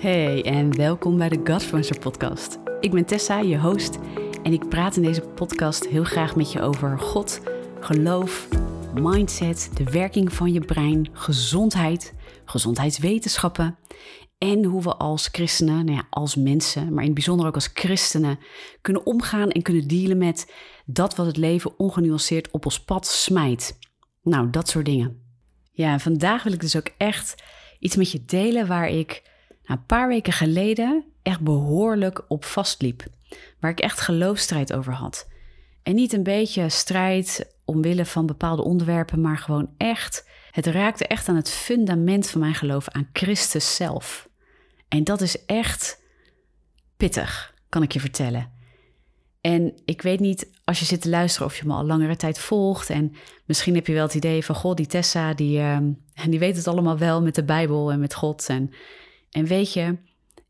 Hey en welkom bij de Godfluencer podcast. Ik ben Tessa, je host en ik praat in deze podcast heel graag met je over God, geloof, mindset, de werking van je brein, gezondheid, gezondheidswetenschappen en hoe we als christenen, nou ja, als mensen, maar in het bijzonder ook als christenen, kunnen omgaan en kunnen dealen met dat wat het leven ongenuanceerd op ons pad smijt. Nou, dat soort dingen. Ja, vandaag wil ik dus ook echt iets met je delen waar ik een paar weken geleden echt behoorlijk op vastliep. Waar ik echt geloofstrijd over had. En niet een beetje strijd omwille van bepaalde onderwerpen, maar gewoon echt. Het raakte echt aan het fundament van mijn geloof, aan Christus zelf. En dat is echt pittig, kan ik je vertellen. En ik weet niet, als je zit te luisteren, of je me al langere tijd volgt. En misschien heb je wel het idee van, god, die Tessa, die, uh, die weet het allemaal wel met de Bijbel en met God. En, en weet je,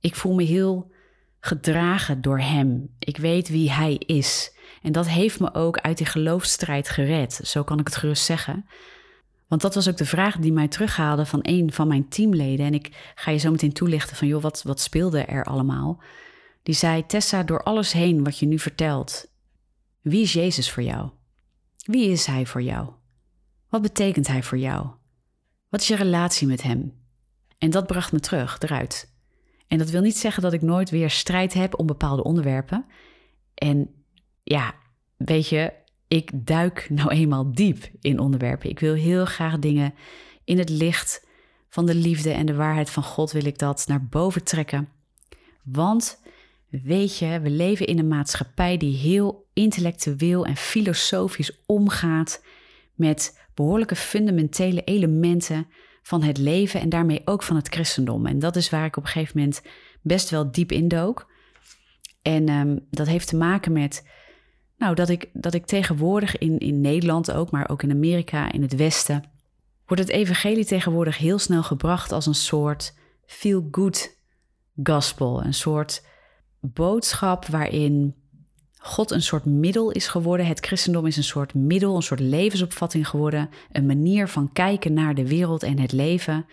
ik voel me heel gedragen door hem. Ik weet wie hij is. En dat heeft me ook uit die geloofstrijd gered. Zo kan ik het gerust zeggen. Want dat was ook de vraag die mij terughaalde van een van mijn teamleden. En ik ga je zo meteen toelichten van, joh, wat, wat speelde er allemaal? Die zei, Tessa, door alles heen wat je nu vertelt, wie is Jezus voor jou? Wie is Hij voor jou? Wat betekent Hij voor jou? Wat is je relatie met Hem? En dat bracht me terug, eruit. En dat wil niet zeggen dat ik nooit weer strijd heb om bepaalde onderwerpen. En ja, weet je, ik duik nou eenmaal diep in onderwerpen. Ik wil heel graag dingen in het licht van de liefde en de waarheid van God wil ik dat naar boven trekken. Want weet je, we leven in een maatschappij die heel intellectueel en filosofisch omgaat met behoorlijke fundamentele elementen van het leven en daarmee ook van het christendom. En dat is waar ik op een gegeven moment best wel diep in dook. En um, dat heeft te maken met nou, dat ik, dat ik tegenwoordig in, in Nederland ook, maar ook in Amerika, in het Westen, wordt het evangelie tegenwoordig heel snel gebracht als een soort feel-good gospel. Een soort boodschap waarin God een soort middel is geworden. Het christendom is een soort middel, een soort levensopvatting geworden. Een manier van kijken naar de wereld en het leven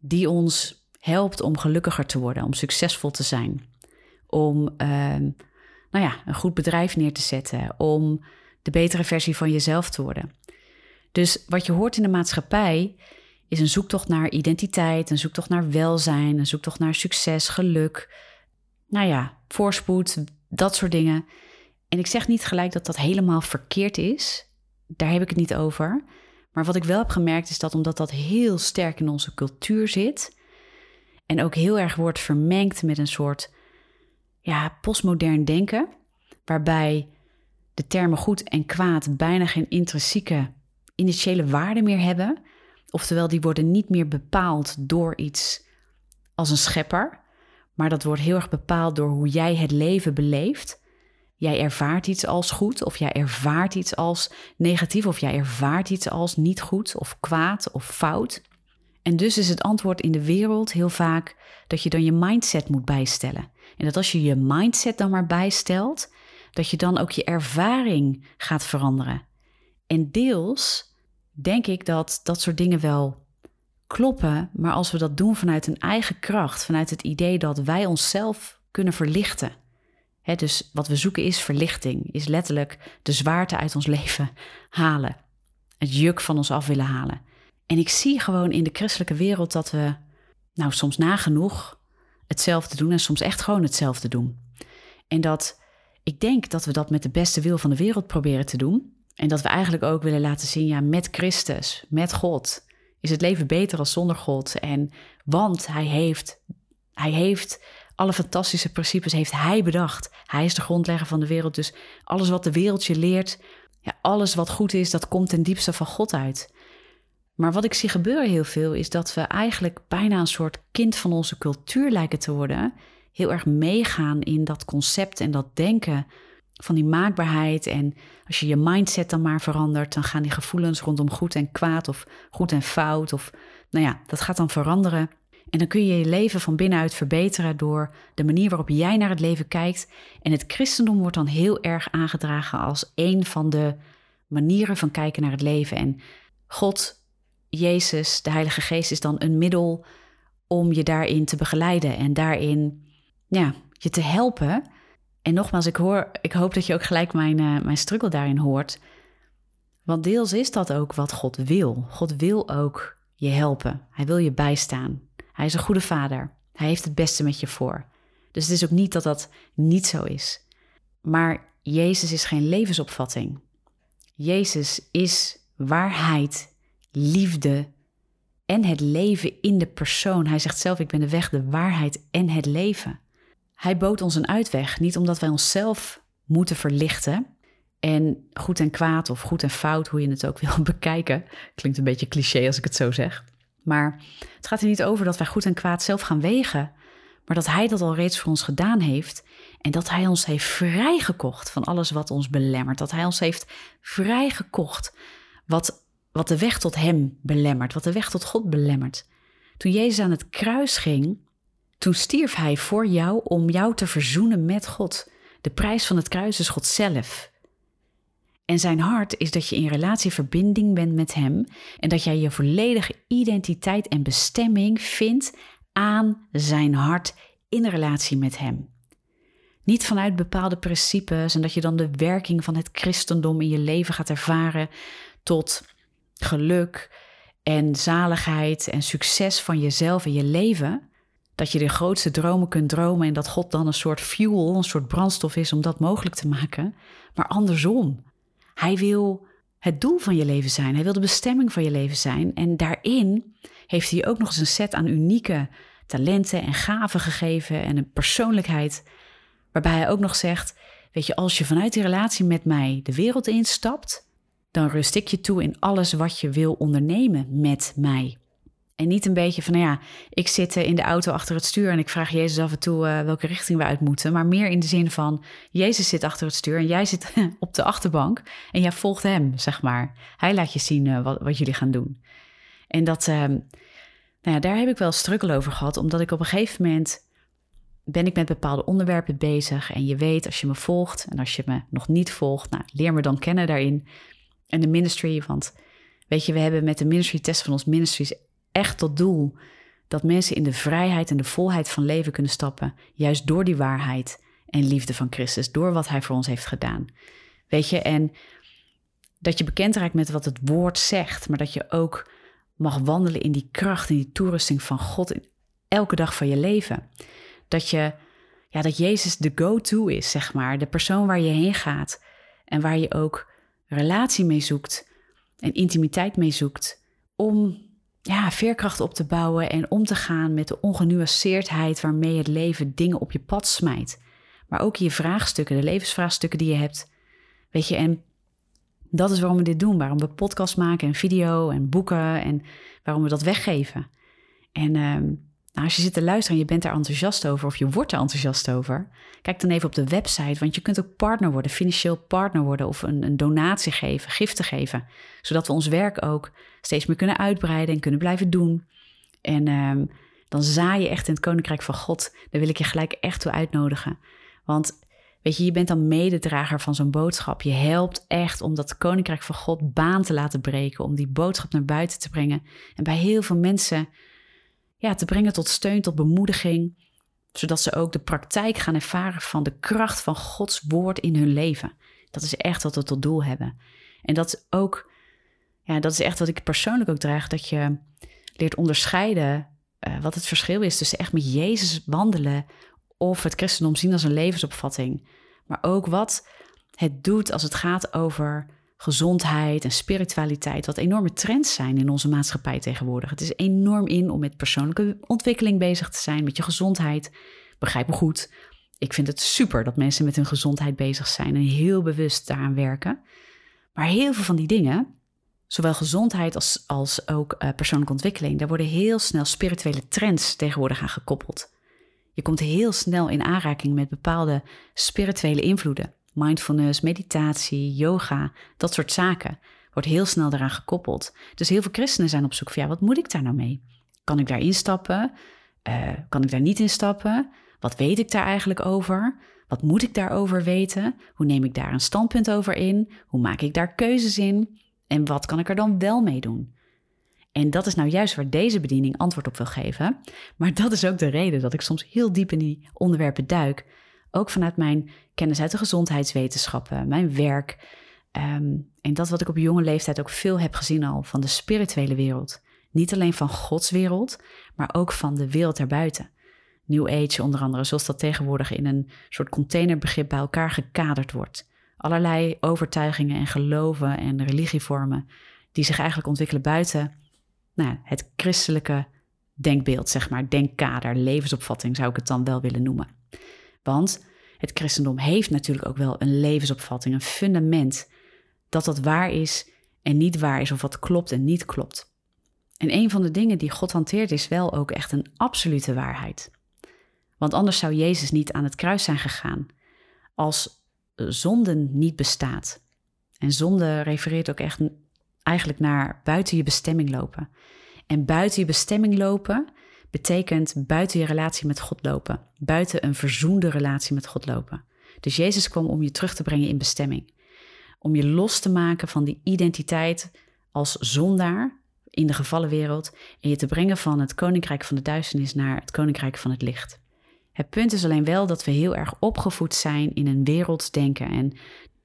die ons helpt om gelukkiger te worden, om succesvol te zijn. Om uh, nou ja, een goed bedrijf neer te zetten, om de betere versie van jezelf te worden. Dus wat je hoort in de maatschappij is een zoektocht naar identiteit, een zoektocht naar welzijn, een zoektocht naar succes, geluk, nou ja, voorspoed, dat soort dingen. En ik zeg niet gelijk dat dat helemaal verkeerd is. Daar heb ik het niet over. Maar wat ik wel heb gemerkt is dat omdat dat heel sterk in onze cultuur zit en ook heel erg wordt vermengd met een soort ja, postmodern denken, waarbij de termen goed en kwaad bijna geen intrinsieke initiële waarde meer hebben. Oftewel, die worden niet meer bepaald door iets als een schepper, maar dat wordt heel erg bepaald door hoe jij het leven beleeft. Jij ervaart iets als goed, of jij ervaart iets als negatief, of jij ervaart iets als niet goed, of kwaad, of fout. En dus is het antwoord in de wereld heel vaak dat je dan je mindset moet bijstellen. En dat als je je mindset dan maar bijstelt, dat je dan ook je ervaring gaat veranderen. En deels denk ik dat dat soort dingen wel kloppen, maar als we dat doen vanuit een eigen kracht, vanuit het idee dat wij onszelf kunnen verlichten. Dus wat we zoeken is verlichting, is letterlijk de zwaarte uit ons leven halen, het juk van ons af willen halen. En ik zie gewoon in de christelijke wereld dat we, nou soms nagenoeg, hetzelfde doen en soms echt gewoon hetzelfde doen. En dat ik denk dat we dat met de beste wil van de wereld proberen te doen. En dat we eigenlijk ook willen laten zien, ja, met Christus, met God, is het leven beter als zonder God. En want hij heeft, hij heeft alle fantastische principes heeft hij bedacht. Hij is de grondlegger van de wereld. Dus alles wat de wereld je leert, ja, alles wat goed is, dat komt ten diepste van God uit. Maar wat ik zie gebeuren heel veel is dat we eigenlijk bijna een soort kind van onze cultuur lijken te worden. Heel erg meegaan in dat concept en dat denken van die maakbaarheid. En als je je mindset dan maar verandert, dan gaan die gevoelens rondom goed en kwaad of goed en fout. Of nou ja, dat gaat dan veranderen. En dan kun je je leven van binnenuit verbeteren door de manier waarop jij naar het leven kijkt. En het christendom wordt dan heel erg aangedragen als een van de manieren van kijken naar het leven. En God Jezus, de Heilige Geest, is dan een middel om je daarin te begeleiden en daarin ja, je te helpen. En nogmaals, ik, hoor, ik hoop dat je ook gelijk mijn, uh, mijn struggle daarin hoort. Want deels is dat ook wat God wil. God wil ook je helpen. Hij wil je bijstaan. Hij is een goede vader. Hij heeft het beste met je voor. Dus het is ook niet dat dat niet zo is. Maar Jezus is geen levensopvatting. Jezus is waarheid, liefde en het leven in de persoon. Hij zegt zelf: Ik ben de weg, de waarheid en het leven. Hij bood ons een uitweg, niet omdat wij onszelf moeten verlichten. En goed en kwaad of goed en fout, hoe je het ook wil bekijken. Klinkt een beetje cliché als ik het zo zeg. Maar het gaat er niet over dat wij goed en kwaad zelf gaan wegen. Maar dat Hij dat al reeds voor ons gedaan heeft. En dat Hij ons heeft vrijgekocht van alles wat ons belemmert. Dat Hij ons heeft vrijgekocht wat, wat de weg tot Hem belemmert. Wat de weg tot God belemmert. Toen Jezus aan het kruis ging, toen stierf Hij voor jou om jou te verzoenen met God. De prijs van het kruis is God zelf. En zijn hart is dat je in relatie verbinding bent met Hem en dat jij je volledige identiteit en bestemming vindt aan zijn hart in relatie met Hem. Niet vanuit bepaalde principes en dat je dan de werking van het christendom in je leven gaat ervaren tot geluk en zaligheid en succes van jezelf en je leven. Dat je de grootste dromen kunt dromen en dat God dan een soort fuel, een soort brandstof is om dat mogelijk te maken. Maar andersom. Hij wil het doel van je leven zijn. Hij wil de bestemming van je leven zijn. En daarin heeft hij ook nog eens een set aan unieke talenten en gaven gegeven en een persoonlijkheid. Waarbij hij ook nog zegt: Weet je, als je vanuit die relatie met mij de wereld instapt, dan rust ik je toe in alles wat je wil ondernemen met mij. En niet een beetje van, nou ja, ik zit in de auto achter het stuur en ik vraag Jezus af en toe uh, welke richting we uit moeten. Maar meer in de zin van, Jezus zit achter het stuur en jij zit op de achterbank en jij volgt hem, zeg maar. Hij laat je zien uh, wat, wat jullie gaan doen. En dat, uh, nou ja, daar heb ik wel struggle over gehad, omdat ik op een gegeven moment ben ik met bepaalde onderwerpen bezig. En je weet, als je me volgt en als je me nog niet volgt, nou, leer me dan kennen daarin. En de ministry, want weet je, we hebben met de ministry test van ons ministries echt tot doel dat mensen in de vrijheid en de volheid van leven kunnen stappen, juist door die waarheid en liefde van Christus, door wat Hij voor ons heeft gedaan. Weet je, en dat je bekend raakt met wat het woord zegt, maar dat je ook mag wandelen in die kracht en die toerusting van God in elke dag van je leven. Dat je, ja, dat Jezus de go-to is, zeg maar, de persoon waar je heen gaat en waar je ook relatie mee zoekt en intimiteit mee zoekt om ja, veerkracht op te bouwen en om te gaan met de ongenuanceerdheid waarmee het leven dingen op je pad smijt. Maar ook je vraagstukken, de levensvraagstukken die je hebt. Weet je, en dat is waarom we dit doen. Waarom we podcast maken en video en boeken en waarom we dat weggeven. En ehm, nou, als je zit te luisteren en je bent daar enthousiast over of je wordt er enthousiast over, kijk dan even op de website, want je kunt ook partner worden, financieel partner worden of een, een donatie geven, giften geven, zodat we ons werk ook steeds meer kunnen uitbreiden en kunnen blijven doen. En um, dan zaai je echt in het koninkrijk van God. Daar wil ik je gelijk echt toe uitnodigen. Want weet je, je bent dan mededrager van zo'n boodschap. Je helpt echt om dat koninkrijk van God baan te laten breken, om die boodschap naar buiten te brengen. En bij heel veel mensen ja, te brengen tot steun, tot bemoediging, zodat ze ook de praktijk gaan ervaren van de kracht van Gods woord in hun leven. Dat is echt wat we tot doel hebben. En dat is ook, ja, dat is echt wat ik persoonlijk ook draag, dat je leert onderscheiden uh, wat het verschil is tussen echt met Jezus wandelen of het christendom zien als een levensopvatting. Maar ook wat het doet als het gaat over gezondheid en spiritualiteit, wat enorme trends zijn in onze maatschappij tegenwoordig. Het is enorm in om met persoonlijke ontwikkeling bezig te zijn, met je gezondheid. Begrijp me goed. Ik vind het super dat mensen met hun gezondheid bezig zijn en heel bewust daaraan werken. Maar heel veel van die dingen, zowel gezondheid als, als ook uh, persoonlijke ontwikkeling, daar worden heel snel spirituele trends tegenwoordig aan gekoppeld. Je komt heel snel in aanraking met bepaalde spirituele invloeden mindfulness, meditatie, yoga, dat soort zaken. Wordt heel snel daaraan gekoppeld. Dus heel veel christenen zijn op zoek van ja, wat moet ik daar nou mee? Kan ik daar instappen? Uh, kan ik daar niet instappen? Wat weet ik daar eigenlijk over? Wat moet ik daarover weten? Hoe neem ik daar een standpunt over in? Hoe maak ik daar keuzes in? En wat kan ik er dan wel mee doen? En dat is nou juist waar deze bediening antwoord op wil geven. Maar dat is ook de reden dat ik soms heel diep in die onderwerpen duik. Ook vanuit mijn kennis uit de gezondheidswetenschappen, mijn werk. Ehm, en dat wat ik op jonge leeftijd ook veel heb gezien al van de spirituele wereld. Niet alleen van Gods wereld, maar ook van de wereld daarbuiten. New Age onder andere, zoals dat tegenwoordig in een soort containerbegrip bij elkaar gekaderd wordt. Allerlei overtuigingen en geloven en religievormen die zich eigenlijk ontwikkelen buiten nou, het christelijke denkbeeld, zeg maar, denkkader, levensopvatting zou ik het dan wel willen noemen. Want het christendom heeft natuurlijk ook wel een levensopvatting, een fundament dat dat waar is en niet waar is, of wat klopt en niet klopt. En een van de dingen die God hanteert is wel ook echt een absolute waarheid. Want anders zou Jezus niet aan het kruis zijn gegaan als zonde niet bestaat. En zonde refereert ook echt eigenlijk naar buiten je bestemming lopen. En buiten je bestemming lopen betekent buiten je relatie met God lopen. Buiten een verzoende relatie met God lopen. Dus Jezus kwam om je terug te brengen in bestemming. Om je los te maken van die identiteit als zondaar in de gevallen wereld en je te brengen van het koninkrijk van de duisternis naar het koninkrijk van het licht. Het punt is alleen wel dat we heel erg opgevoed zijn in een wereldsdenken en,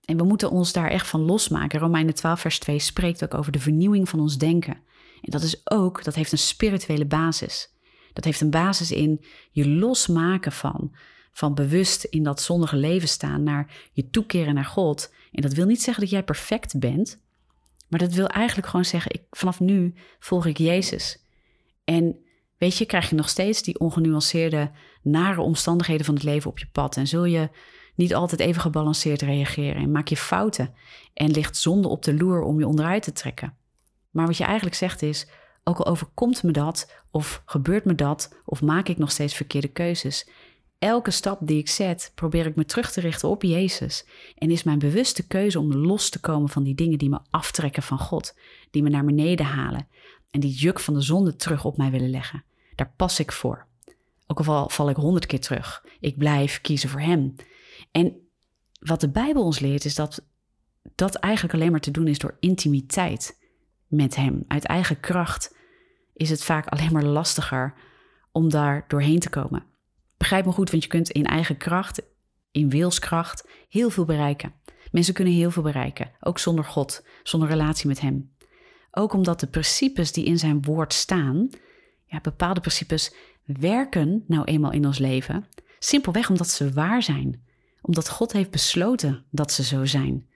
en we moeten ons daar echt van losmaken. Romeinen 12 vers 2 spreekt ook over de vernieuwing van ons denken. En dat is ook, dat heeft een spirituele basis. Dat heeft een basis in je losmaken van, van bewust in dat zondige leven staan, naar je toekeren naar God. En dat wil niet zeggen dat jij perfect bent, maar dat wil eigenlijk gewoon zeggen, ik, vanaf nu volg ik Jezus. En weet je, krijg je nog steeds die ongenuanceerde, nare omstandigheden van het leven op je pad. En zul je niet altijd even gebalanceerd reageren. En maak je fouten. En ligt zonde op de loer om je onderuit te trekken. Maar wat je eigenlijk zegt is, ook al overkomt me dat, of gebeurt me dat, of maak ik nog steeds verkeerde keuzes. Elke stap die ik zet, probeer ik me terug te richten op Jezus. En is mijn bewuste keuze om los te komen van die dingen die me aftrekken van God, die me naar beneden halen en die juk van de zonde terug op mij willen leggen. Daar pas ik voor. Ook al val, ik honderd keer terug. Ik blijf kiezen voor Hem. En wat de Bijbel ons leert, is dat dat eigenlijk alleen maar te doen is door intimiteit met Hem. Uit eigen kracht is het vaak alleen maar lastiger om daar doorheen te komen. Begrijp me goed, want je kunt in eigen kracht, in wilskracht, heel veel bereiken. Mensen kunnen heel veel bereiken, ook zonder God, zonder relatie met Hem. Ook omdat de principes die in zijn woord staan, ja, bepaalde principes werken nou eenmaal in ons leven, simpelweg omdat ze waar zijn. Omdat God heeft besloten dat ze zo zijn.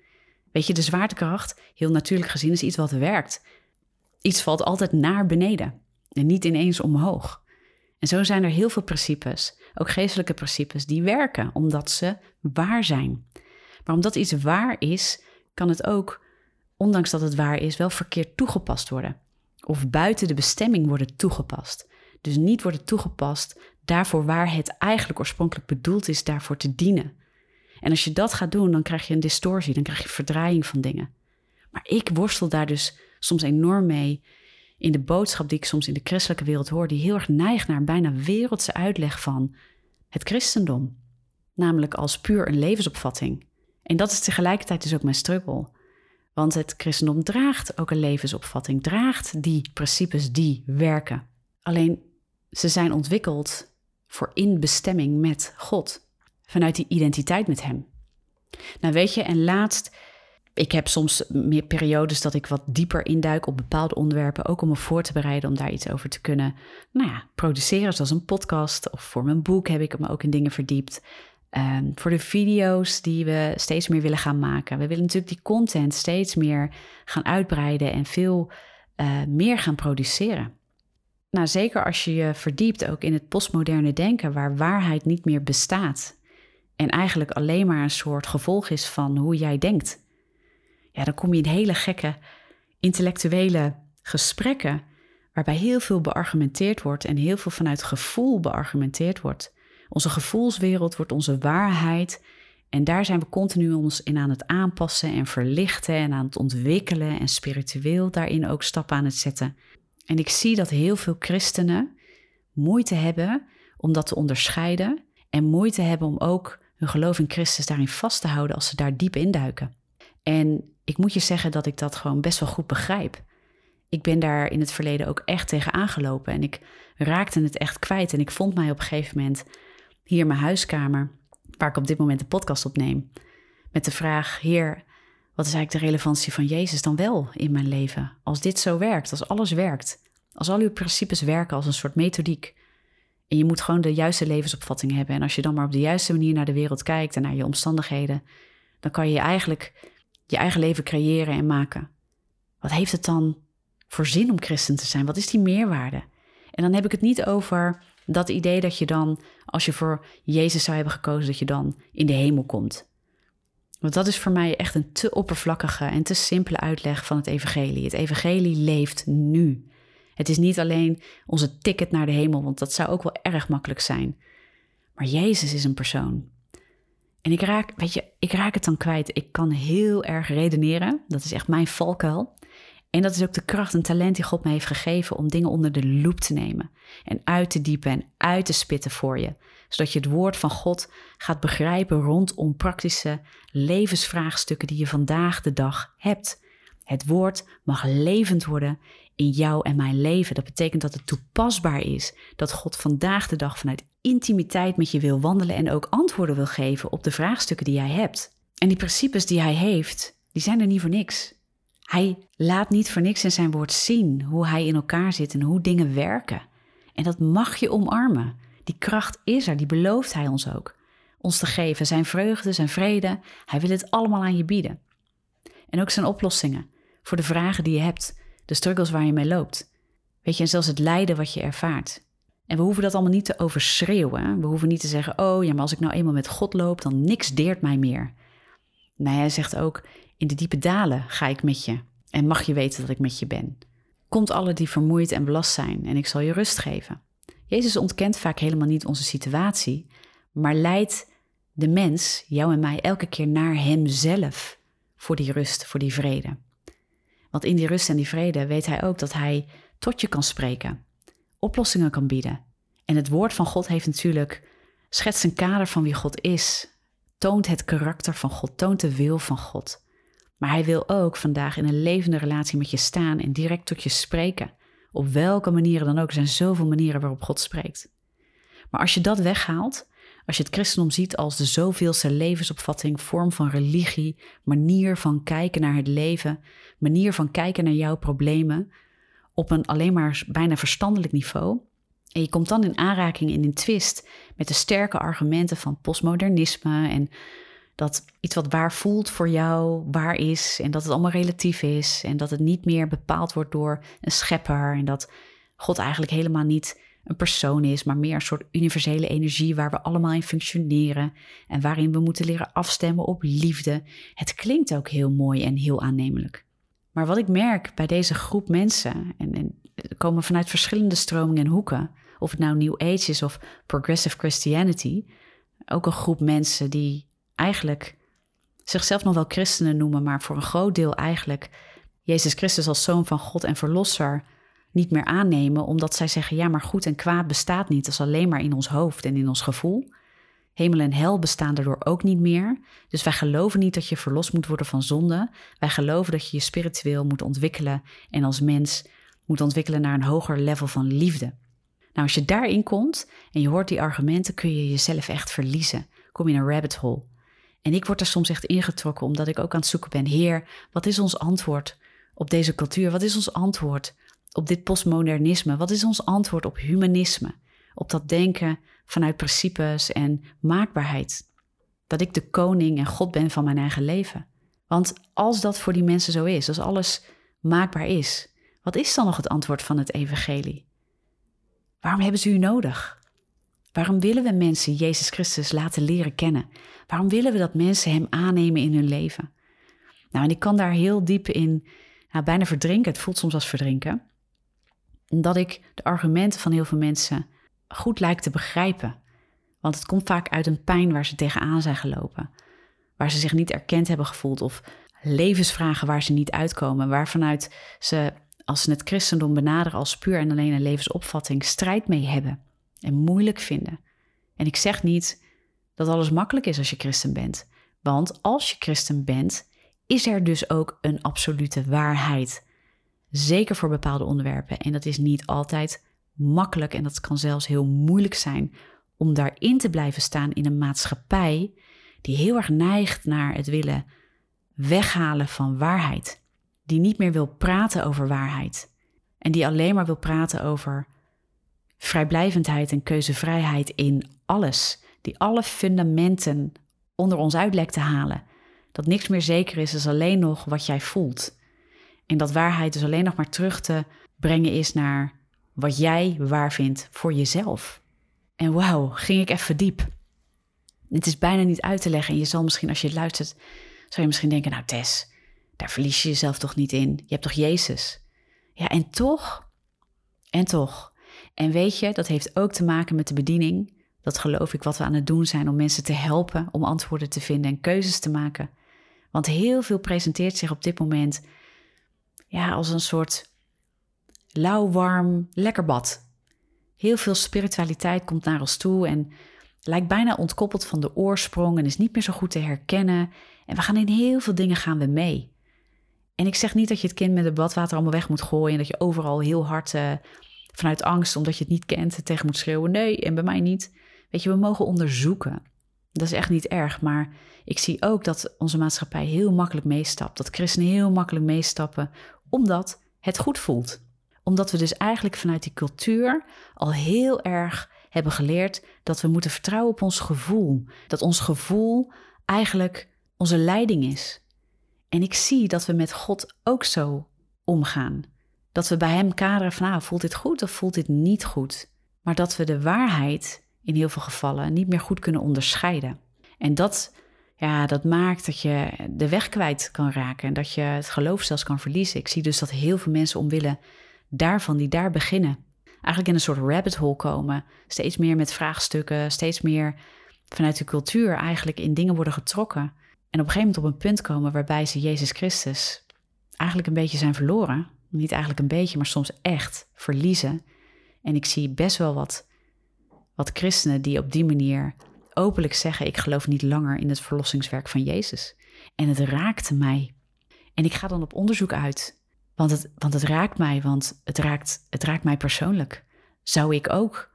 Weet je, de zwaartekracht, heel natuurlijk gezien, is iets wat werkt. Iets valt altijd naar beneden en niet ineens omhoog. En zo zijn er heel veel principes, ook geestelijke principes, die werken omdat ze waar zijn. Maar omdat iets waar is, kan het ook, ondanks dat het waar is, wel verkeerd toegepast worden. Of buiten de bestemming worden toegepast. Dus niet worden toegepast daarvoor waar het eigenlijk oorspronkelijk bedoeld is daarvoor te dienen. En als je dat gaat doen, dan krijg je een distortie, dan krijg je verdraaiing van dingen. Maar ik worstel daar dus soms enorm mee in de boodschap die ik soms in de christelijke wereld hoor, die heel erg neigt naar bijna wereldse uitleg van het christendom. Namelijk als puur een levensopvatting. En dat is tegelijkertijd dus ook mijn struggle. Want het christendom draagt ook een levensopvatting, draagt die principes die werken. Alleen ze zijn ontwikkeld voor inbestemming met God, vanuit die identiteit met Hem. Nou weet je, en laatst, ik heb soms meer periodes dat ik wat dieper induik op bepaalde onderwerpen, ook om me voor te bereiden om daar iets over te kunnen nou ja, produceren, zoals een podcast of voor mijn boek heb ik me ook in dingen verdiept. Um, voor de video's die we steeds meer willen gaan maken. We willen natuurlijk die content steeds meer gaan uitbreiden en veel uh, meer gaan produceren. Nou, zeker als je je verdiept ook in het postmoderne denken, waar waarheid niet meer bestaat en eigenlijk alleen maar een soort gevolg is van hoe jij denkt. Ja, dan kom je in hele gekke intellectuele gesprekken waarbij heel veel beargumenteerd wordt en heel veel vanuit gevoel beargumenteerd wordt. Onze gevoelswereld wordt onze waarheid en daar zijn we continu ons in aan het aanpassen en verlichten en aan het ontwikkelen en spiritueel daarin ook stappen aan het zetten. En ik zie dat heel veel christenen moeite hebben om dat te onderscheiden en moeite hebben om ook hun geloof in Christus daarin vast te houden als ze daar diep induiken. En ik moet je zeggen dat ik dat gewoon best wel goed begrijp. ik ben daar in het verleden ook echt tegen aangelopen. En ik raakte het echt kwijt. En ik vond mij op een gegeven moment hier in mijn huiskamer, waar ik op dit moment de podcast opneem, met de vraag: Heer, wat is eigenlijk de relevantie van Jezus dan wel in mijn leven? Als dit zo werkt, als alles werkt, als al uw principes werken als een soort methodiek. En je moet gewoon de juiste levensopvatting hebben. En als je dan maar op de juiste manier naar de wereld kijkt en naar je omstandigheden, dan kan je eigenlijk je eigen leven creëren en maken. Wat heeft het dan voor zin om christen te zijn? Wat is die meerwaarde? En dan heb ik het niet over dat idee dat je dan, als je voor Jezus zou hebben gekozen, dat je dan in de hemel komt. Want dat is voor mij echt een te oppervlakkige en te simpele uitleg van het evangelie. Het evangelie leeft nu. Het is niet alleen onze ticket naar de hemel, want dat zou ook wel erg makkelijk zijn. Maar Jezus is een persoon. En ik raak, weet je, ik raak het dan kwijt. Ik kan heel erg redeneren. Dat is echt mijn valkuil. En dat is ook de kracht en talent die God me heeft gegeven om dingen onder de loep te nemen. En uit te diepen en uit te spitten voor je. Zodat je het woord van God gaat begrijpen rondom praktische levensvraagstukken die je vandaag de dag hebt. Het woord mag levend worden in jou en mijn leven. Dat betekent dat het toepasbaar is. Dat God vandaag de dag vanuit intimiteit met je wil wandelen en ook antwoorden wil geven op de vraagstukken die jij hebt. En die principes die hij heeft, die zijn er niet voor niks. Hij laat niet voor niks in zijn woord zien hoe hij in elkaar zit en hoe dingen werken. En dat mag je omarmen. Die kracht is er, die belooft hij ons ook. Ons te geven, zijn vreugde, zijn vrede. Hij wil het allemaal aan je bieden. En ook zijn oplossingen voor de vragen die je hebt, de struggles waar je mee loopt. Weet je, en zelfs het lijden wat je ervaart. En we hoeven dat allemaal niet te overschreeuwen. We hoeven niet te zeggen: Oh ja, maar als ik nou eenmaal met God loop, dan niks deert mij meer. Nee, hij zegt ook: In de diepe dalen ga ik met je. En mag je weten dat ik met je ben. Komt alle die vermoeid en belast zijn, en ik zal je rust geven. Jezus ontkent vaak helemaal niet onze situatie, maar leidt de mens, jou en mij, elke keer naar Hemzelf voor die rust, voor die vrede. Want in die rust en die vrede weet hij ook dat hij tot je kan spreken, oplossingen kan bieden. En het woord van God heeft natuurlijk, schetst een kader van wie God is, toont het karakter van God, toont de wil van God. Maar hij wil ook vandaag in een levende relatie met je staan en direct tot je spreken. Op welke manieren dan ook. Er zijn zoveel manieren waarop God spreekt. Maar als je dat weghaalt, als je het christendom ziet als de zoveelste levensopvatting, vorm van religie, manier van kijken naar het leven, manier van kijken naar jouw problemen, op een alleen maar bijna verstandelijk niveau. En je komt dan in aanraking in een twist met de sterke argumenten van postmodernisme en dat iets wat waar voelt voor jou waar is en dat het allemaal relatief is en dat het niet meer bepaald wordt door een schepper en dat God eigenlijk helemaal niet een persoon is, maar meer een soort universele energie waar we allemaal in functioneren en waarin we moeten leren afstemmen op liefde. Het klinkt ook heel mooi en heel aannemelijk. Maar wat ik merk bij deze groep mensen, en, en komen vanuit verschillende stromingen en hoeken, of het nou New Age is of Progressive Christianity, ook een groep mensen die eigenlijk zichzelf nog wel christenen noemen, maar voor een groot deel eigenlijk Jezus Christus als zoon van God en verlosser niet meer aannemen, omdat zij zeggen: ja, maar goed en kwaad bestaat niet, dat is alleen maar in ons hoofd en in ons gevoel. Hemel en hel bestaan daardoor ook niet meer. Dus wij geloven niet dat je verlost moet worden van zonde. Wij geloven dat je je spiritueel moet ontwikkelen en als mens moet ontwikkelen naar een hoger level van liefde. Nou, als je daarin komt en je hoort die argumenten, kun je jezelf echt verliezen. Kom je in een rabbit hole. En ik word er soms echt ingetrokken omdat ik ook aan het zoeken ben. Heer, wat is ons antwoord op deze cultuur? Wat is ons antwoord op dit postmodernisme? Wat is ons antwoord op humanisme? Op dat denken vanuit principes en maakbaarheid. Dat ik de koning en God ben van mijn eigen leven. Want als dat voor die mensen zo is, als alles maakbaar is, wat is dan nog het antwoord van het evangelie? Waarom hebben ze u nodig? Waarom willen we mensen Jezus Christus laten leren kennen? Waarom willen we dat mensen Hem aannemen in hun leven? Nou, en ik kan daar heel diep in nou, bijna verdrinken. Het voelt soms als verdrinken. Omdat ik de argumenten van heel veel mensen goed lijkt te begrijpen. Want het komt vaak uit een pijn waar ze tegenaan zijn gelopen. Waar ze zich niet erkend hebben gevoeld of levensvragen waar ze niet uitkomen. Waarvanuit ze, als ze het christendom benaderen als puur en alleen een levensopvatting, strijd mee hebben en moeilijk vinden. En ik zeg niet dat alles makkelijk is als je christen bent. Want als je christen bent, is er dus ook een absolute waarheid. Zeker voor bepaalde onderwerpen. En dat is niet altijd makkelijk en dat kan zelfs heel moeilijk zijn om daarin te blijven staan in een maatschappij die heel erg neigt naar het willen weghalen van waarheid. Die niet meer wil praten over waarheid. En die alleen maar wil praten over vrijblijvendheid en keuzevrijheid in alles. Die alle fundamenten onder ons uit te halen. Dat niks meer zeker is, is alleen nog wat jij voelt. En dat waarheid dus alleen nog maar terug te brengen is naar wat jij waar vindt voor jezelf. En wauw, ging ik even diep. Het is bijna niet uit te leggen. En je zal misschien, als je het luistert, zou je misschien denken: Nou, Tess, daar verlies je jezelf toch niet in? Je hebt toch Jezus? Ja, en toch, en toch. En weet je, dat heeft ook te maken met de bediening. Dat geloof ik wat we aan het doen zijn om mensen te helpen om antwoorden te vinden en keuzes te maken. Want heel veel presenteert zich op dit moment ja, als een soort lauw, warm, lekker bad. Heel veel spiritualiteit komt naar ons toe en lijkt bijna ontkoppeld van de oorsprong en is niet meer zo goed te herkennen. En we gaan in heel veel dingen gaan we mee. En ik zeg niet dat je het kind met het badwater allemaal weg moet gooien en dat je overal heel hard uh, vanuit angst, omdat je het niet kent, tegen moet schreeuwen. Nee, en bij mij niet. Weet je, we mogen onderzoeken. Dat is echt niet erg, maar ik zie ook dat onze maatschappij heel makkelijk meestapt. Dat christenen heel makkelijk meestappen, omdat het goed voelt. Omdat we dus eigenlijk vanuit die cultuur al heel erg hebben geleerd dat we moeten vertrouwen op ons gevoel. Dat ons gevoel eigenlijk onze leiding is. En ik zie dat we met God ook zo omgaan. Dat we bij Hem kaderen van, nou, voelt dit goed of voelt dit niet goed? Maar dat we de waarheid in heel veel gevallen niet meer goed kunnen onderscheiden. En dat, ja, dat maakt dat je de weg kwijt kan raken en dat je het geloof zelfs kan verliezen. Ik zie dus dat heel veel mensen omwille daarvan, die daar beginnen, eigenlijk in een soort rabbit hole komen. Steeds meer met vraagstukken, steeds meer vanuit de cultuur eigenlijk in dingen worden getrokken. En op een gegeven moment op een punt komen waarbij ze Jezus Christus eigenlijk een beetje zijn verloren. Niet eigenlijk een beetje, maar soms echt verliezen. En ik zie best wel wat, wat christenen die op die manier openlijk zeggen: Ik geloof niet langer in het verlossingswerk van Jezus. En het raakte mij. En ik ga dan op onderzoek uit. Want het, want het raakt mij, want het raakt, het raakt mij persoonlijk. Zou ik ook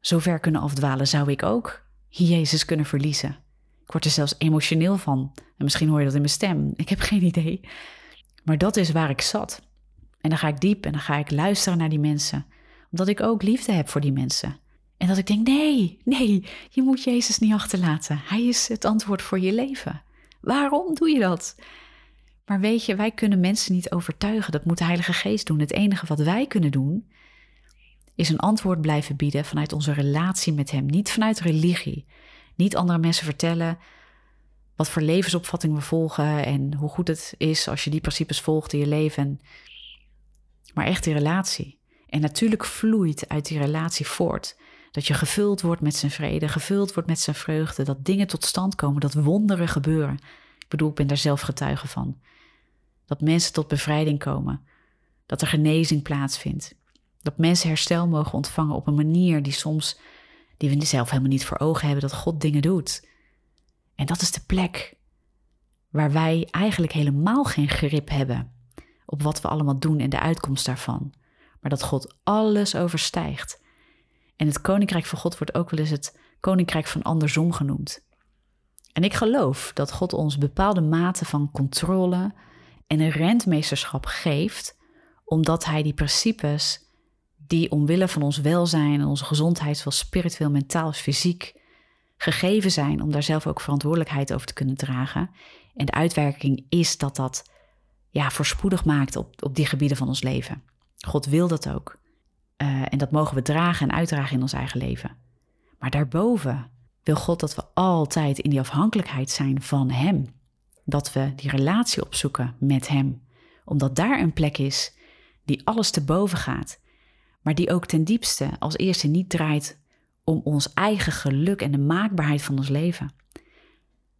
zo ver kunnen afdwalen? Zou ik ook Jezus kunnen verliezen? Ik word er zelfs emotioneel van. En misschien hoor je dat in mijn stem. Ik heb geen idee. Maar dat is waar ik zat. En dan ga ik diep en dan ga ik luisteren naar die mensen. Omdat ik ook liefde heb voor die mensen. En dat ik denk: nee, nee, je moet Jezus niet achterlaten. Hij is het antwoord voor je leven. Waarom doe je dat? Maar weet je, wij kunnen mensen niet overtuigen. Dat moet de Heilige Geest doen. Het enige wat wij kunnen doen, is een antwoord blijven bieden vanuit onze relatie met Hem. Niet vanuit religie. Niet andere mensen vertellen wat voor levensopvatting we volgen en hoe goed het is als je die principes volgt in je leven. Maar echt die relatie. En natuurlijk vloeit uit die relatie voort dat je gevuld wordt met zijn vrede, gevuld wordt met zijn vreugde, dat dingen tot stand komen, dat wonderen gebeuren. Ik bedoel, ik ben daar zelf getuige van. Dat mensen tot bevrijding komen, dat er genezing plaatsvindt, dat mensen herstel mogen ontvangen op een manier die soms, die we zelf helemaal niet voor ogen hebben, dat God dingen doet. En dat is de plek waar wij eigenlijk helemaal geen grip hebben op wat we allemaal doen en de uitkomst daarvan, maar dat God alles overstijgt. En het koninkrijk van God wordt ook wel eens het koninkrijk van andersom genoemd. En ik geloof dat God ons bepaalde mate van controle en een rentmeesterschap geeft, omdat Hij die principes die omwille van ons welzijn en onze gezondheid, zowel spiritueel, mentaal als fysiek, gegeven zijn om daar zelf ook verantwoordelijkheid over te kunnen dragen. En de uitwerking is dat dat ja, voorspoedig maakt op, op die gebieden van ons leven. God wil dat ook. Uh, en dat mogen we dragen en uitdragen in ons eigen leven. Maar daarboven wil God dat we altijd in die afhankelijkheid zijn van Hem. Dat we die relatie opzoeken met Hem. Omdat daar een plek is die alles te boven gaat. Maar die ook ten diepste als eerste niet draait om ons eigen geluk en de maakbaarheid van ons leven.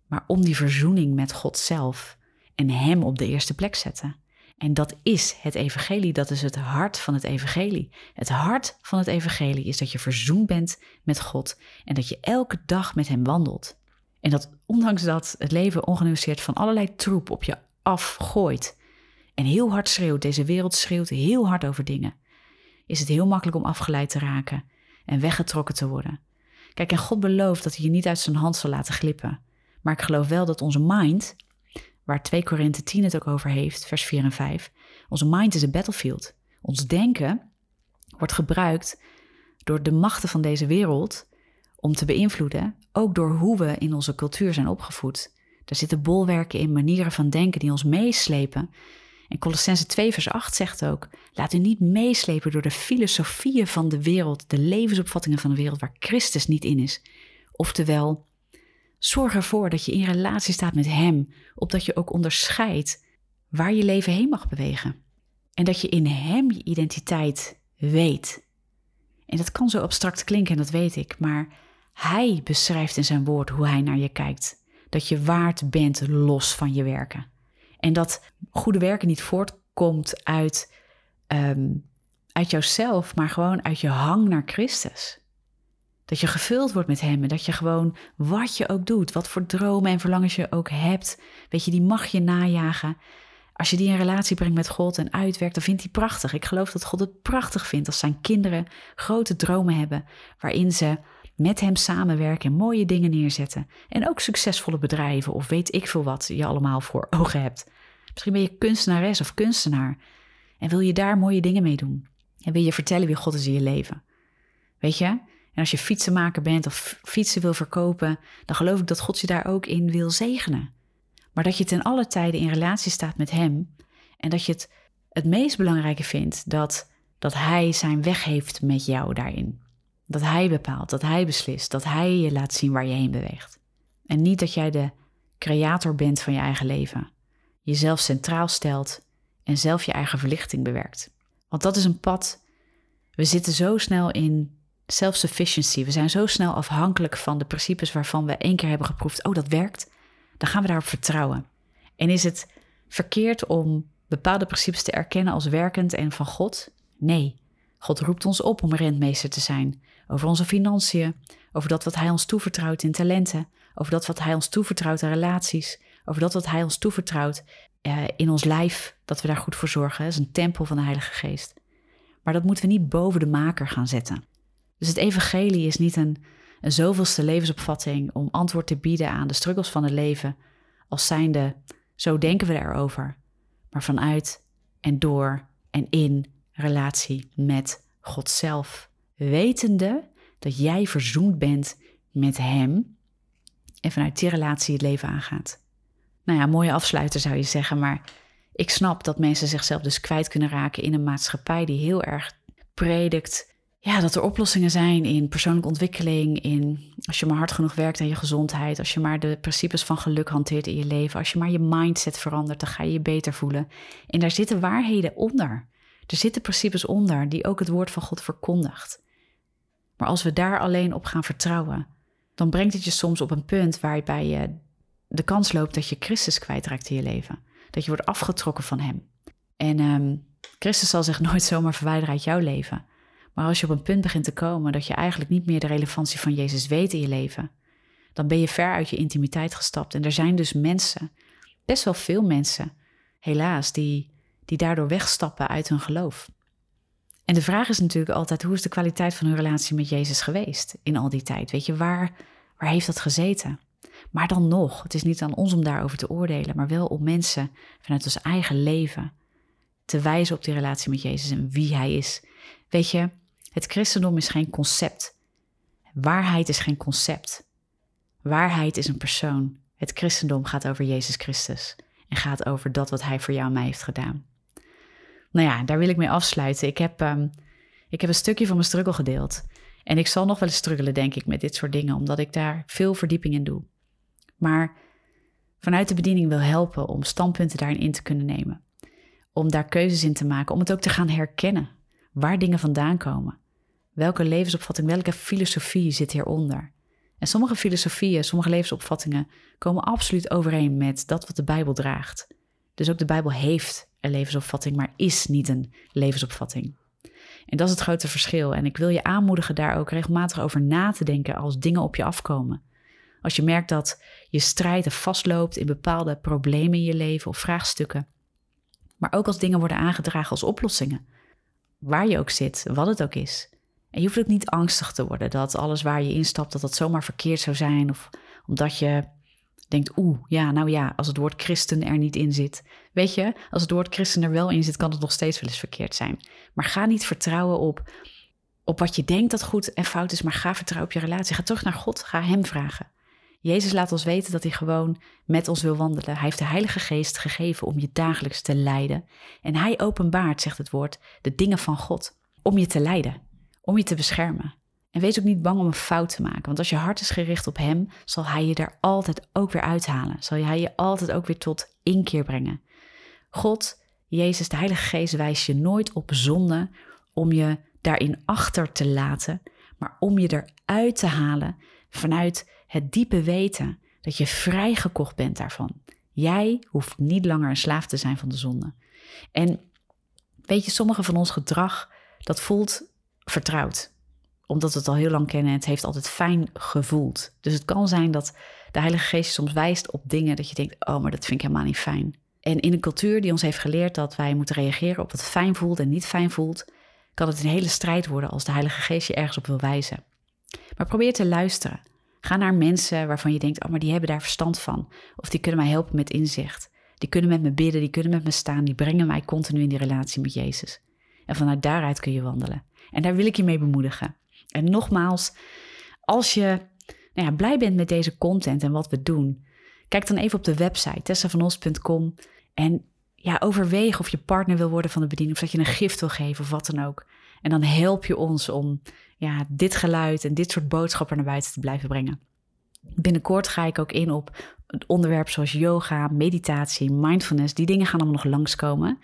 Maar om die verzoening met God zelf en Hem op de eerste plek zetten. En dat is het evangelie, dat is het hart van het evangelie. Het hart van het evangelie is dat je verzoend bent met God en dat je elke dag met Hem wandelt. En dat ondanks dat het leven ongenuanceerd van allerlei troep op je afgooit en heel hard schreeuwt, deze wereld schreeuwt heel hard over dingen, is het heel makkelijk om afgeleid te raken en weggetrokken te worden. Kijk, en God belooft dat hij je niet uit zijn hand zal laten glippen. Maar ik geloof wel dat onze mind, waar 2 Korinthe 10 het ook over heeft, vers 4 en 5, onze mind is een battlefield. Ons denken wordt gebruikt door de machten van deze wereld om te beïnvloeden, ook door hoe we in onze cultuur zijn opgevoed. Daar zitten bolwerken in, manieren van denken die ons meeslepen. En Colossense 2 vers 8 zegt ook, laat u niet meeslepen door de filosofieën van de wereld, de levensopvattingen van de wereld waar Christus niet in is. Oftewel, zorg ervoor dat je in relatie staat met Hem, opdat je ook onderscheidt waar je leven heen mag bewegen. En dat je in Hem je identiteit weet. En dat kan zo abstract klinken, dat weet ik, maar Hij beschrijft in zijn woord hoe Hij naar je kijkt. Dat je waard bent los van je werken. En dat goede werken niet voortkomt uit, um, uit jouzelf, maar gewoon uit je hang naar Christus. Dat je gevuld wordt met Hem en dat je gewoon wat je ook doet, wat voor dromen en verlangens je ook hebt, weet je, die mag je najagen. Als je die in relatie brengt met God en uitwerkt, dan vindt hij prachtig. Ik geloof dat God het prachtig vindt als zijn kinderen grote dromen hebben, waarin ze met hem samenwerken en mooie dingen neerzetten. En ook succesvolle bedrijven of weet ik veel wat je allemaal voor ogen hebt. Misschien ben je kunstenares of kunstenaar en wil je daar mooie dingen mee doen. En wil je vertellen wie God is in je leven. Weet je? En als je fietsenmaker bent of fietsen wil verkopen, dan geloof ik dat God je daar ook in wil zegenen. Maar dat je ten alle tijden in relatie staat met Hem en dat je het het meest belangrijke vindt dat, dat Hij zijn weg heeft met jou daarin. Dat Hij bepaalt, dat Hij beslist, dat Hij je laat zien waar je heen beweegt. En niet dat jij de creator bent van je eigen leven, jezelf centraal stelt en zelf je eigen verlichting bewerkt. Want dat is een pad. We zitten zo snel in self-sufficiency. We zijn zo snel afhankelijk van de principes waarvan we één keer hebben geproefd. Oh, dat werkt. Dan gaan we daarop vertrouwen. En is het verkeerd om bepaalde principes te erkennen als werkend en van God? Nee. God roept ons op om rentmeester te zijn over onze financiën, over dat wat Hij ons toevertrouwt in talenten, over dat wat Hij ons toevertrouwt in relaties, over dat wat Hij ons toevertrouwt uh, in ons lijf, dat we daar goed voor zorgen. Dat is een tempel van de Heilige Geest. Maar dat moeten we niet boven de maker gaan zetten. Dus het evangelie is niet een, zoveelste levensopvatting om antwoord te bieden aan de struggles van het leven, als zijnde, zo denken we erover, maar vanuit en door en in relatie met God zelf, wetende dat jij verzoend bent met Hem en vanuit die relatie het leven aangaat. Nou ja, mooie afsluiter zou je zeggen, maar ik snap dat mensen zichzelf dus kwijt kunnen raken in een maatschappij die heel erg predikt ja, dat er oplossingen zijn in persoonlijke ontwikkeling, in als je maar hard genoeg werkt aan je gezondheid, als je maar de principes van geluk hanteert in je leven, als je maar je mindset verandert, dan ga je je beter voelen. En daar zitten waarheden onder. Er zitten principes onder die ook het woord van God verkondigt. Maar als we daar alleen op gaan vertrouwen, dan brengt het je soms op een punt waarbij je de kans loopt dat je Christus kwijtraakt in je leven. Dat je wordt afgetrokken van Hem. En um, Christus zal zich nooit zomaar verwijderen uit jouw leven. Maar als je op een punt begint te komen dat je eigenlijk niet meer de relevantie van Jezus weet in je leven, dan ben je ver uit je intimiteit gestapt. En er zijn dus mensen, best wel veel mensen, helaas, die, die daardoor wegstappen uit hun geloof. En de vraag is natuurlijk altijd: hoe is de kwaliteit van hun relatie met Jezus geweest in al die tijd? Weet je, waar, waar heeft dat gezeten? Maar dan nog, het is niet aan ons om daarover te oordelen, maar wel om mensen vanuit ons eigen leven te wijzen op die relatie met Jezus en wie Hij is. Weet je, het christendom is geen concept. Waarheid is geen concept. Waarheid is een persoon. Het christendom gaat over Jezus Christus en gaat over dat wat Hij voor jou en mij heeft gedaan. Nou ja, daar wil ik mee afsluiten. Ik heb, um, ik heb een stukje van mijn struggle gedeeld. En ik zal nog wel eens struggelen, denk ik, met dit soort dingen, omdat ik daar veel verdieping in doe. Maar vanuit de bediening wil helpen om standpunten daarin in te kunnen nemen. Om daar keuzes in te maken, om het ook te gaan herkennen waar dingen vandaan komen. Welke levensopvatting, welke filosofie zit hieronder? En sommige filosofieën, sommige levensopvattingen komen absoluut overeen met dat wat de Bijbel draagt. Dus ook de Bijbel heeft een levensopvatting, maar is niet een levensopvatting. En dat is het grote verschil. En ik wil je aanmoedigen daar ook regelmatig over na te denken als dingen op je afkomen. Als je merkt dat je strijd vastloopt in bepaalde problemen in je leven of vraagstukken, maar ook als dingen worden aangedragen als oplossingen. Waar je ook zit, wat het ook is. En je hoeft ook niet angstig te worden dat alles waar je instapt, dat dat zomaar verkeerd zou zijn. Of omdat je denkt, oeh, ja, nou ja, als het woord christen er niet in zit. Weet je, als het woord christen er wel in zit, kan het nog steeds wel eens verkeerd zijn. Maar ga niet vertrouwen op, op wat je denkt dat goed en fout is, maar ga vertrouwen op je relatie. Ga terug naar God, ga Hem vragen. Jezus laat ons weten dat hij gewoon met ons wil wandelen. Hij heeft de Heilige Geest gegeven om je dagelijks te leiden. En hij openbaart, zegt het woord, de dingen van God om je te leiden, om je te beschermen. En wees ook niet bang om een fout te maken, want als je hart is gericht op Hem, zal Hij je daar altijd ook weer uithalen. Zal Hij je altijd ook weer tot inkeer brengen. God, Jezus, de Heilige Geest wijst je nooit op zonde om je daarin achter te laten, maar om je eruit te halen vanuit het diepe weten dat je vrijgekocht bent daarvan. Jij hoeft niet langer een slaaf te zijn van de zonde. En weet je, sommige van ons gedrag, dat voelt vertrouwd. Omdat we het al heel lang kennen en het heeft altijd fijn gevoeld. Dus het kan zijn dat de Heilige Geest soms wijst op dingen dat je denkt, oh, maar dat vind ik helemaal niet fijn. En in een cultuur die ons heeft geleerd dat wij moeten reageren op wat fijn voelt en niet fijn voelt, kan het een hele strijd worden als de Heilige Geest je ergens op wil wijzen. Maar probeer te luisteren. Ga naar mensen waarvan je denkt, oh, maar die hebben daar verstand van. Of die kunnen mij helpen met inzicht. Die kunnen met me bidden, die kunnen met me staan, die brengen mij continu in die relatie met Jezus. En vanuit daaruit kun je wandelen. En daar wil ik je mee bemoedigen. En nogmaals, als je nou ja, blij bent met deze content en wat we doen, kijk dan even op de website tessavanos.com en ja, overweeg of je partner wil worden van de bediening, of dat je een gift wil geven of wat dan ook. En dan help je ons om ja, dit geluid en dit soort boodschappen naar buiten te blijven brengen. Binnenkort ga ik ook in op het onderwerp zoals yoga, meditatie, mindfulness. Die dingen gaan allemaal nog langskomen.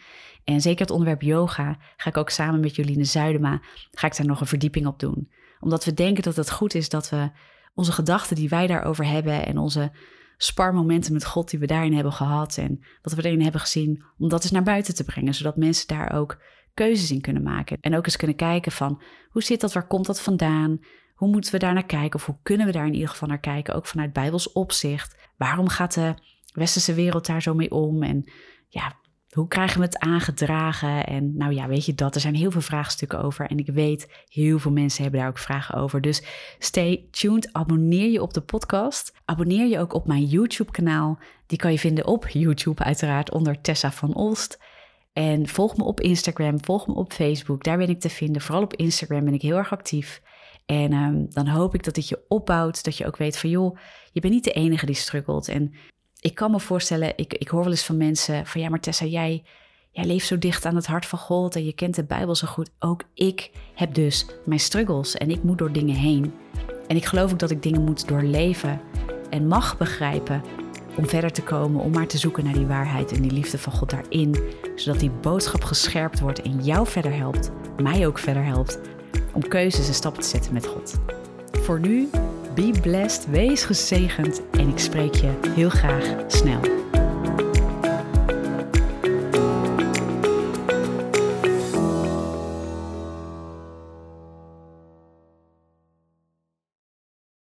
En zeker het onderwerp yoga ga ik ook samen met Joline Zuidema, ga ik daar nog een verdieping op doen. Omdat we denken dat het goed is dat we onze gedachten die wij daarover hebben en onze sparmomenten met God die we daarin hebben gehad en wat we erin hebben gezien, om dat eens naar buiten te brengen, zodat mensen daar ook keuzes in kunnen maken. En ook eens kunnen kijken van hoe zit dat, waar komt dat vandaan? Hoe moeten we daar naar kijken? Of hoe kunnen we daar in ieder geval naar kijken? Ook vanuit Bijbels opzicht. Waarom gaat de westerse wereld daar zo mee om? En ja, hoe krijgen we het aangedragen? En nou ja, weet je dat? Er zijn heel veel vraagstukken over. En ik weet, heel veel mensen hebben daar ook vragen over. Dus stay tuned. Abonneer je op de podcast. Abonneer je ook op mijn YouTube-kanaal. Die kan je vinden op YouTube, uiteraard, onder Tessa van Olst. En volg me op Instagram, volg me op Facebook. Daar ben ik te vinden. Vooral op Instagram ben ik heel erg actief. En ehm, dan hoop ik dat dit je opbouwt. Dat je ook weet van joh, je bent niet de enige die struggelt. En ik kan me voorstellen, ik, ik hoor wel eens van mensen van ja, maar Tessa, jij, jij leeft zo dicht aan het hart van God en je kent de Bijbel zo goed. Ook ik heb dus mijn struggles en ik moet door dingen heen. En ik geloof ook dat ik dingen moet doorleven en mag begrijpen om verder te komen, om maar te zoeken naar die waarheid en die liefde van God daarin, zodat die boodschap gescherpt wordt en jou verder helpt, mij ook verder helpt, om keuzes en stappen te zetten met God. Voor nu, be blessed, wees gezegend en ik spreek je heel graag snel.